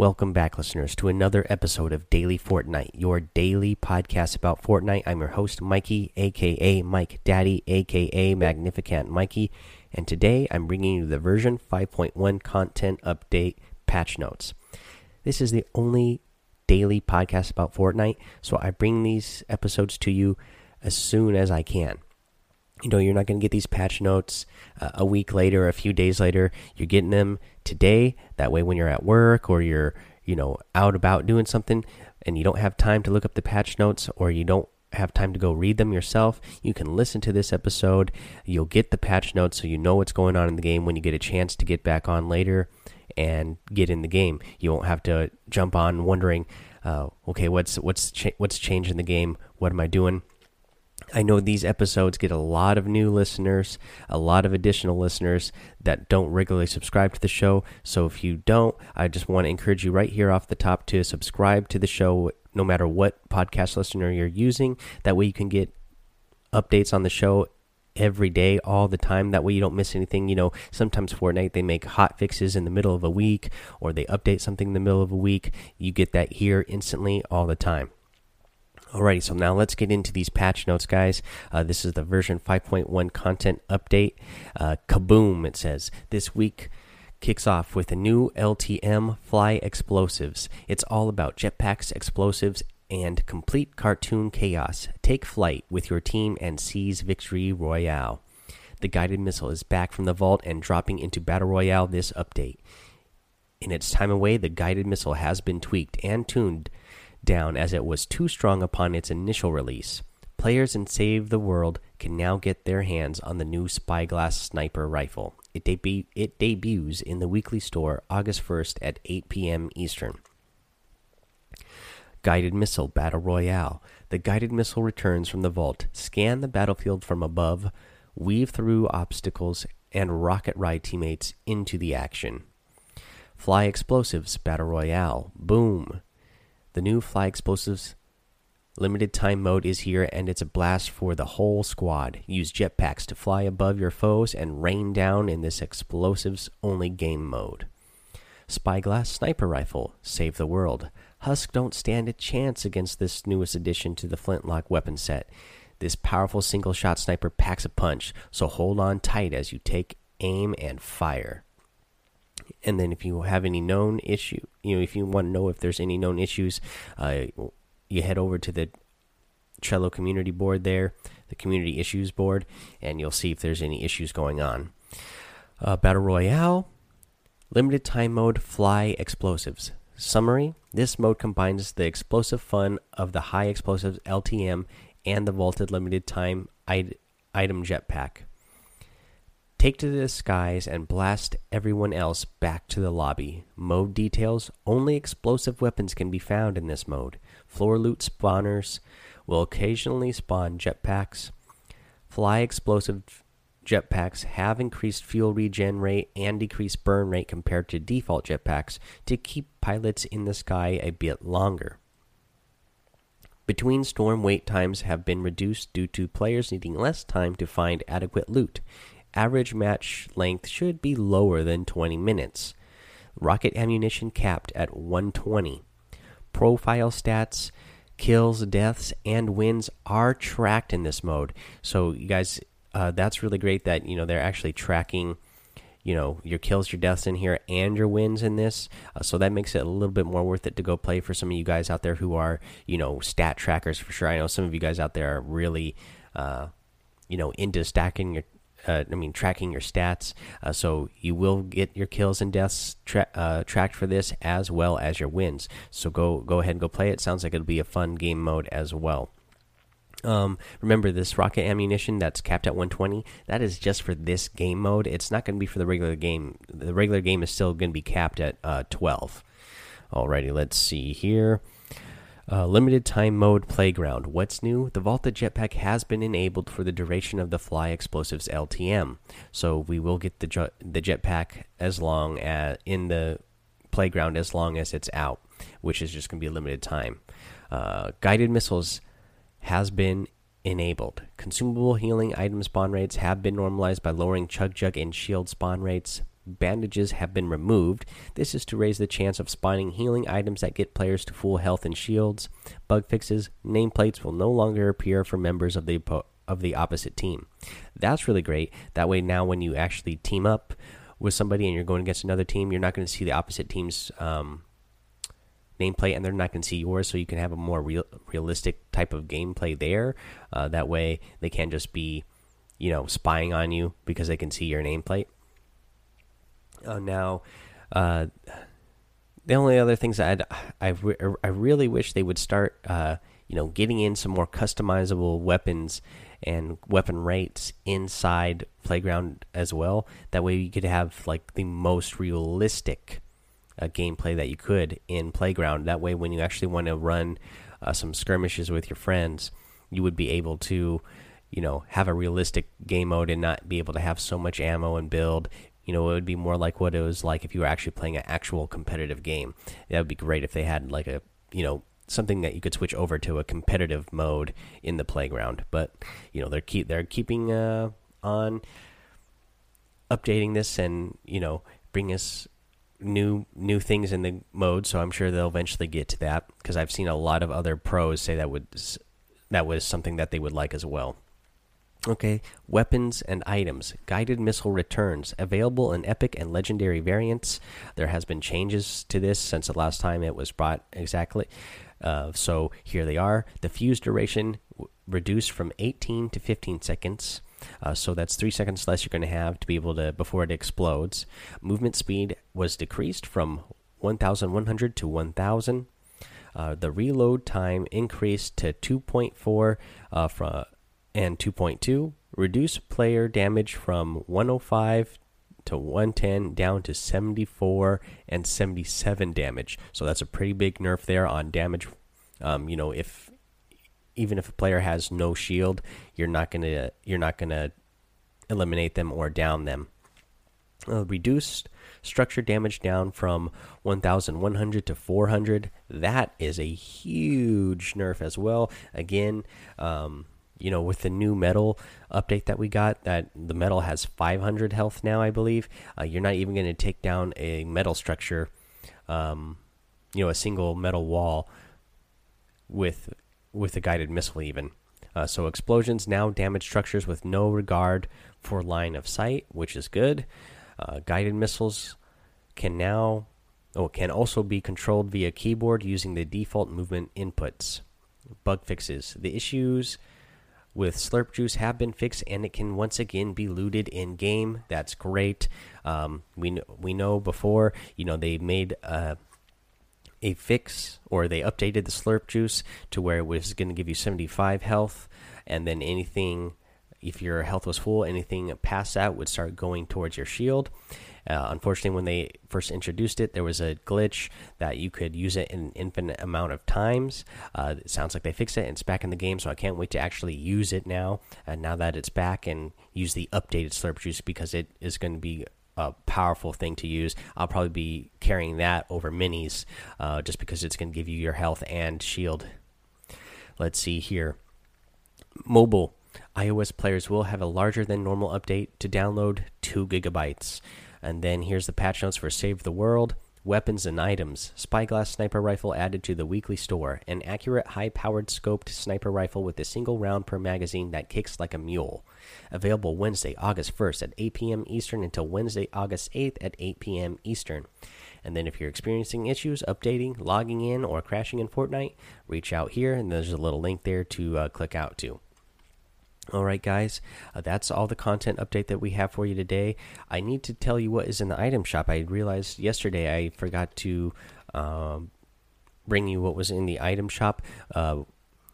Welcome back, listeners, to another episode of Daily Fortnite, your daily podcast about Fortnite. I'm your host, Mikey, aka Mike Daddy, aka Magnificent Mikey, and today I'm bringing you the version 5.1 content update patch notes. This is the only daily podcast about Fortnite, so I bring these episodes to you as soon as I can you know you're not going to get these patch notes uh, a week later a few days later you're getting them today. That way when you're at work or you're you know out about doing something and you don't have time to look up the patch notes or you don't have time to go read them yourself you can listen to this episode. You'll get the patch notes so you know what's going on in the game when you get a chance to get back on later and get in the game. You won't have to jump on wondering uh, okay what's what's cha what's changed in the game? What am i doing I know these episodes get a lot of new listeners, a lot of additional listeners that don't regularly subscribe to the show. So if you don't, I just want to encourage you right here off the top to subscribe to the show no matter what podcast listener you're using. That way you can get updates on the show every day all the time that way you don't miss anything you know sometimes fortnite they make hot fixes in the middle of a week or they update something in the middle of a week you get that here instantly all the time Alrighty, so now let's get into these patch notes, guys. Uh, this is the version 5.1 content update. Uh, kaboom, it says. This week kicks off with a new LTM Fly Explosives. It's all about jetpacks, explosives, and complete cartoon chaos. Take flight with your team and seize Victory Royale. The guided missile is back from the vault and dropping into Battle Royale this update. In its time away, the guided missile has been tweaked and tuned down as it was too strong upon its initial release. Players in Save the World can now get their hands on the new Spyglass Sniper Rifle. It, debu it debuts in the weekly store August 1st at 8 p.m. Eastern. Guided Missile Battle Royale. The guided missile returns from the vault. Scan the battlefield from above, weave through obstacles, and rocket ride teammates into the action. Fly Explosives Battle Royale. Boom. The new Fly Explosives limited time mode is here and it's a blast for the whole squad. Use jetpacks to fly above your foes and rain down in this explosives only game mode. Spyglass Sniper Rifle Save the World. Husk don't stand a chance against this newest addition to the Flintlock weapon set. This powerful single shot sniper packs a punch, so hold on tight as you take aim and fire and then if you have any known issue, you know, if you want to know if there's any known issues, uh, you head over to the Trello community board there, the community issues board, and you'll see if there's any issues going on. Uh, Battle Royale, limited time mode, fly explosives. Summary This mode combines the explosive fun of the high explosives LTM and the vaulted limited time item jetpack. Take to the skies and blast everyone else back to the lobby. Mode details Only explosive weapons can be found in this mode. Floor loot spawners will occasionally spawn jetpacks. Fly explosive jetpacks have increased fuel regen rate and decreased burn rate compared to default jetpacks to keep pilots in the sky a bit longer. Between storm wait times have been reduced due to players needing less time to find adequate loot average match length should be lower than 20 minutes. Rocket ammunition capped at 120. Profile stats, kills, deaths, and wins are tracked in this mode. So, you guys, uh, that's really great that you know they're actually tracking. You know your kills, your deaths in here, and your wins in this. Uh, so that makes it a little bit more worth it to go play for some of you guys out there who are, you know, stat trackers for sure. I know some of you guys out there are really, uh, you know, into stacking your I mean, tracking your stats. Uh, so you will get your kills and deaths tra uh, tracked for this as well as your wins. So go go ahead and go play it. Sounds like it'll be a fun game mode as well. Um, remember this rocket ammunition that's capped at 120. That is just for this game mode. It's not going to be for the regular game. The regular game is still going to be capped at uh, 12. Alrighty, let's see here. Uh, limited time mode playground. What's new? The Vaulted Jetpack has been enabled for the duration of the Fly Explosives LTM. So we will get the the jetpack as long as in the playground as long as it's out, which is just going to be a limited time. Uh, guided missiles has been enabled. Consumable healing item spawn rates have been normalized by lowering Chug Jug and Shield spawn rates. Bandages have been removed. This is to raise the chance of spawning healing items that get players to full health and shields. Bug fixes nameplates will no longer appear for members of the of the opposite team. That's really great. That way, now when you actually team up with somebody and you're going against another team, you're not going to see the opposite team's um, nameplate and they're not going to see yours, so you can have a more real, realistic type of gameplay there. Uh, that way, they can't just be, you know, spying on you because they can see your nameplate. Uh, now, uh, the only other things I'd, I, re I really wish they would start, uh, you know, getting in some more customizable weapons and weapon rates inside playground as well. That way, you could have like the most realistic uh, gameplay that you could in playground. That way, when you actually want to run uh, some skirmishes with your friends, you would be able to, you know, have a realistic game mode and not be able to have so much ammo and build. You know, it would be more like what it was like if you were actually playing an actual competitive game. That would be great if they had like a, you know, something that you could switch over to a competitive mode in the playground. But you know, they're keep they're keeping uh, on updating this and you know bring us new new things in the mode, so I'm sure they'll eventually get to that because I've seen a lot of other pros say that would that was something that they would like as well. Okay, weapons and items. Guided missile returns available in epic and legendary variants. There has been changes to this since the last time it was brought exactly. Uh, so here they are. The fuse duration reduced from 18 to 15 seconds. Uh, so that's three seconds less you're going to have to be able to before it explodes. Movement speed was decreased from 1,100 to 1,000. Uh, the reload time increased to 2.4 uh, from and 2.2. Reduce player damage from 105 to 110 down to 74 and 77 damage. So that's a pretty big nerf there on damage. Um, you know, if even if a player has no shield, you're not gonna you're not gonna eliminate them or down them. Uh, reduced structure damage down from 1100 to 400 that is a huge nerf as well again um, you know with the new metal update that we got that the metal has 500 health now i believe uh, you're not even going to take down a metal structure um, you know a single metal wall with with a guided missile even. Uh, so explosions now damage structures with no regard for line of sight, which is good. Uh, guided missiles can now, oh, can also be controlled via keyboard using the default movement inputs. Bug fixes: the issues with Slurp Juice have been fixed, and it can once again be looted in game. That's great. Um, we we know before, you know, they made a a fix or they updated the slurp juice to where it was going to give you 75 health and then anything if your health was full anything past that would start going towards your shield uh, unfortunately when they first introduced it there was a glitch that you could use it an infinite amount of times uh, it sounds like they fixed it and it's back in the game so i can't wait to actually use it now and now that it's back and use the updated slurp juice because it is going to be a powerful thing to use. I'll probably be carrying that over minis uh, just because it's going to give you your health and shield. Let's see here. Mobile iOS players will have a larger than normal update to download 2 gigabytes. And then here's the patch notes for Save the World. Weapons and items. Spyglass sniper rifle added to the weekly store. An accurate, high powered scoped sniper rifle with a single round per magazine that kicks like a mule. Available Wednesday, August 1st at 8 p.m. Eastern until Wednesday, August 8th at 8 p.m. Eastern. And then if you're experiencing issues updating, logging in, or crashing in Fortnite, reach out here, and there's a little link there to uh, click out to. All right, guys, uh, that's all the content update that we have for you today. I need to tell you what is in the item shop. I realized yesterday I forgot to um, bring you what was in the item shop. Uh,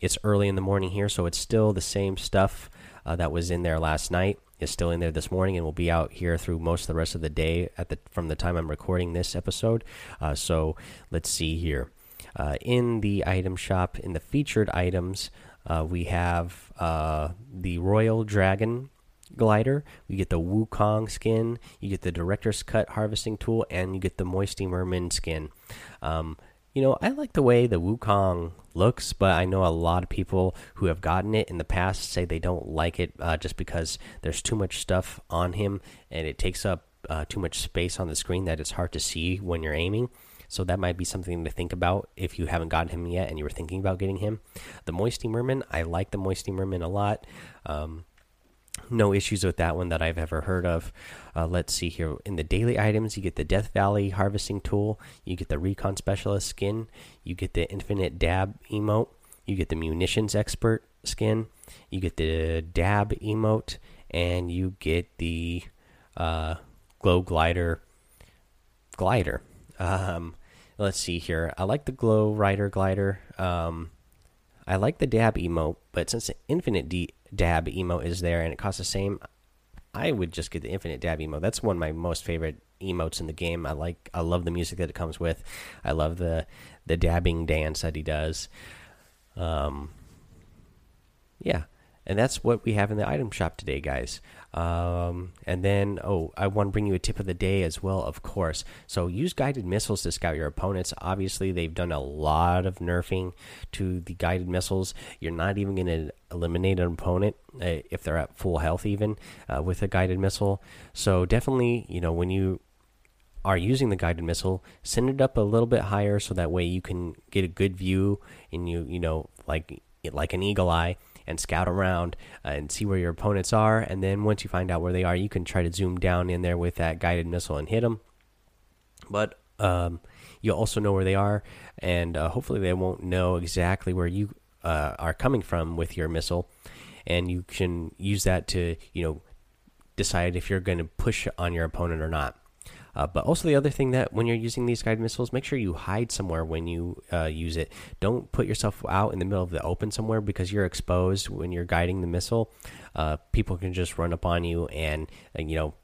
it's early in the morning here, so it's still the same stuff uh, that was in there last night. Is still in there this morning and will be out here through most of the rest of the day at the from the time I'm recording this episode. Uh, so let's see here. Uh, in the item shop, in the featured items, uh, we have uh, the Royal Dragon glider. You get the Wukong skin. You get the Director's Cut harvesting tool, and you get the Moisty Merman skin. Um, you know, I like the way the Wukong looks, but I know a lot of people who have gotten it in the past say they don't like it uh, just because there's too much stuff on him and it takes up uh, too much space on the screen that it's hard to see when you're aiming. So that might be something to think about if you haven't gotten him yet and you were thinking about getting him. The Moisty Merman, I like the Moisty Merman a lot. Um, no issues with that one that I've ever heard of. Uh, let's see here. In the daily items, you get the Death Valley harvesting tool, you get the Recon Specialist skin, you get the Infinite Dab emote, you get the Munitions Expert skin, you get the Dab emote, and you get the uh, Glow Glider glider. Um, let's see here. I like the Glow Rider glider. Um, I like the dab emote, but since the infinite D dab emote is there and it costs the same, I would just get the infinite dab emote. That's one of my most favorite emotes in the game. I like I love the music that it comes with. I love the the dabbing dance that he does. Um yeah and that's what we have in the item shop today guys um, and then oh i want to bring you a tip of the day as well of course. So use guided missiles to scout your opponents. Obviously they've done a lot of nerfing to the guided missiles. You're not even going to eliminate an opponent uh, if they're at full health even uh, with a guided missile. So definitely you know when you are using the guided missile send it up a little bit higher so that way you can get a good view and you you know like like an eagle eye and scout around uh, and see where your opponents are. And then once you find out where they are, you can try to zoom down in there with that guided missile and hit them. But um, you'll also know where they are, and uh, hopefully they won't know exactly where you uh, are coming from with your missile. And you can use that to, you know, decide if you're going to push on your opponent or not. Uh, but also the other thing that when you're using these guided missiles, make sure you hide somewhere when you uh, use it. Don't put yourself out in the middle of the open somewhere because you're exposed when you're guiding the missile. Uh, people can just run up on you and, and you know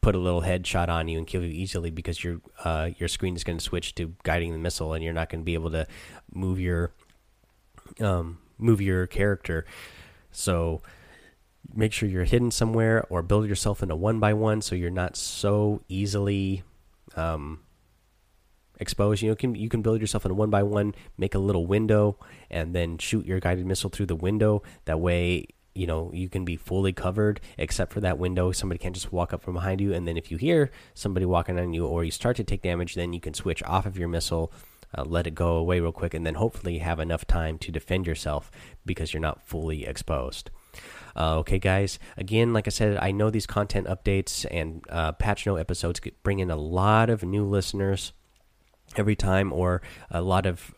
put a little headshot on you and kill you easily because your uh, your screen is going to switch to guiding the missile and you're not going to be able to move your um, move your character. So make sure you're hidden somewhere or build yourself in a one by one so you're not so easily um, exposed. You know, can you can build yourself in a one by one, make a little window, and then shoot your guided missile through the window. That way, you know you can be fully covered except for that window. Somebody can't just walk up from behind you, and then if you hear somebody walking on you or you start to take damage, then you can switch off of your missile. Uh, let it go away real quick, and then hopefully have enough time to defend yourself because you're not fully exposed. Uh, okay, guys. Again, like I said, I know these content updates and uh, patch note episodes bring in a lot of new listeners every time, or a lot of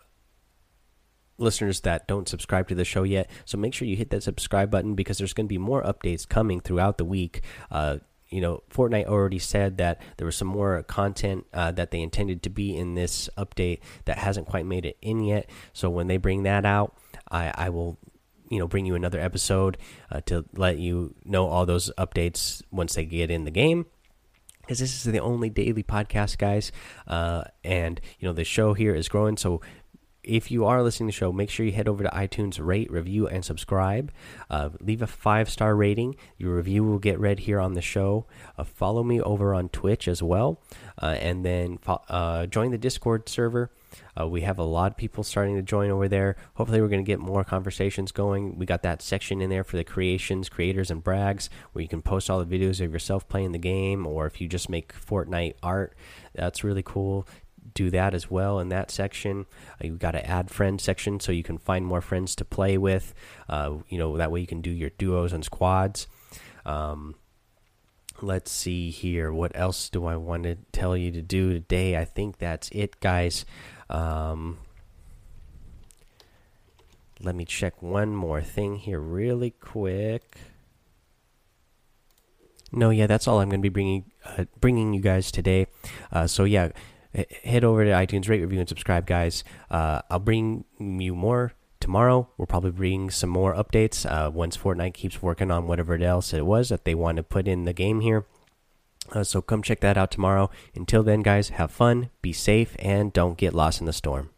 listeners that don't subscribe to the show yet. So make sure you hit that subscribe button because there's going to be more updates coming throughout the week. Uh, you know, Fortnite already said that there was some more content uh, that they intended to be in this update that hasn't quite made it in yet. So when they bring that out, I, I will you know bring you another episode uh, to let you know all those updates once they get in the game because this is the only daily podcast guys uh, and you know the show here is growing so if you are listening to the show, make sure you head over to iTunes, rate, review, and subscribe. Uh, leave a five star rating. Your review will get read here on the show. Uh, follow me over on Twitch as well, uh, and then uh, join the Discord server. Uh, we have a lot of people starting to join over there. Hopefully, we're going to get more conversations going. We got that section in there for the creations, creators, and brags, where you can post all the videos of yourself playing the game, or if you just make Fortnite art, that's really cool do that as well in that section. Uh, you've got to add friend section so you can find more friends to play with. Uh, you know that way you can do your duos and squads. Um, let's see here. What else do I want to tell you to do today? I think that's it, guys. Um, let me check one more thing here really quick. No, yeah, that's all I'm going to be bringing uh, bringing you guys today. Uh, so yeah, head over to iTunes, rate, review, and subscribe, guys. Uh, I'll bring you more tomorrow. We'll probably bring some more updates uh, once Fortnite keeps working on whatever else it was that they want to put in the game here. Uh, so come check that out tomorrow. Until then, guys, have fun, be safe, and don't get lost in the storm.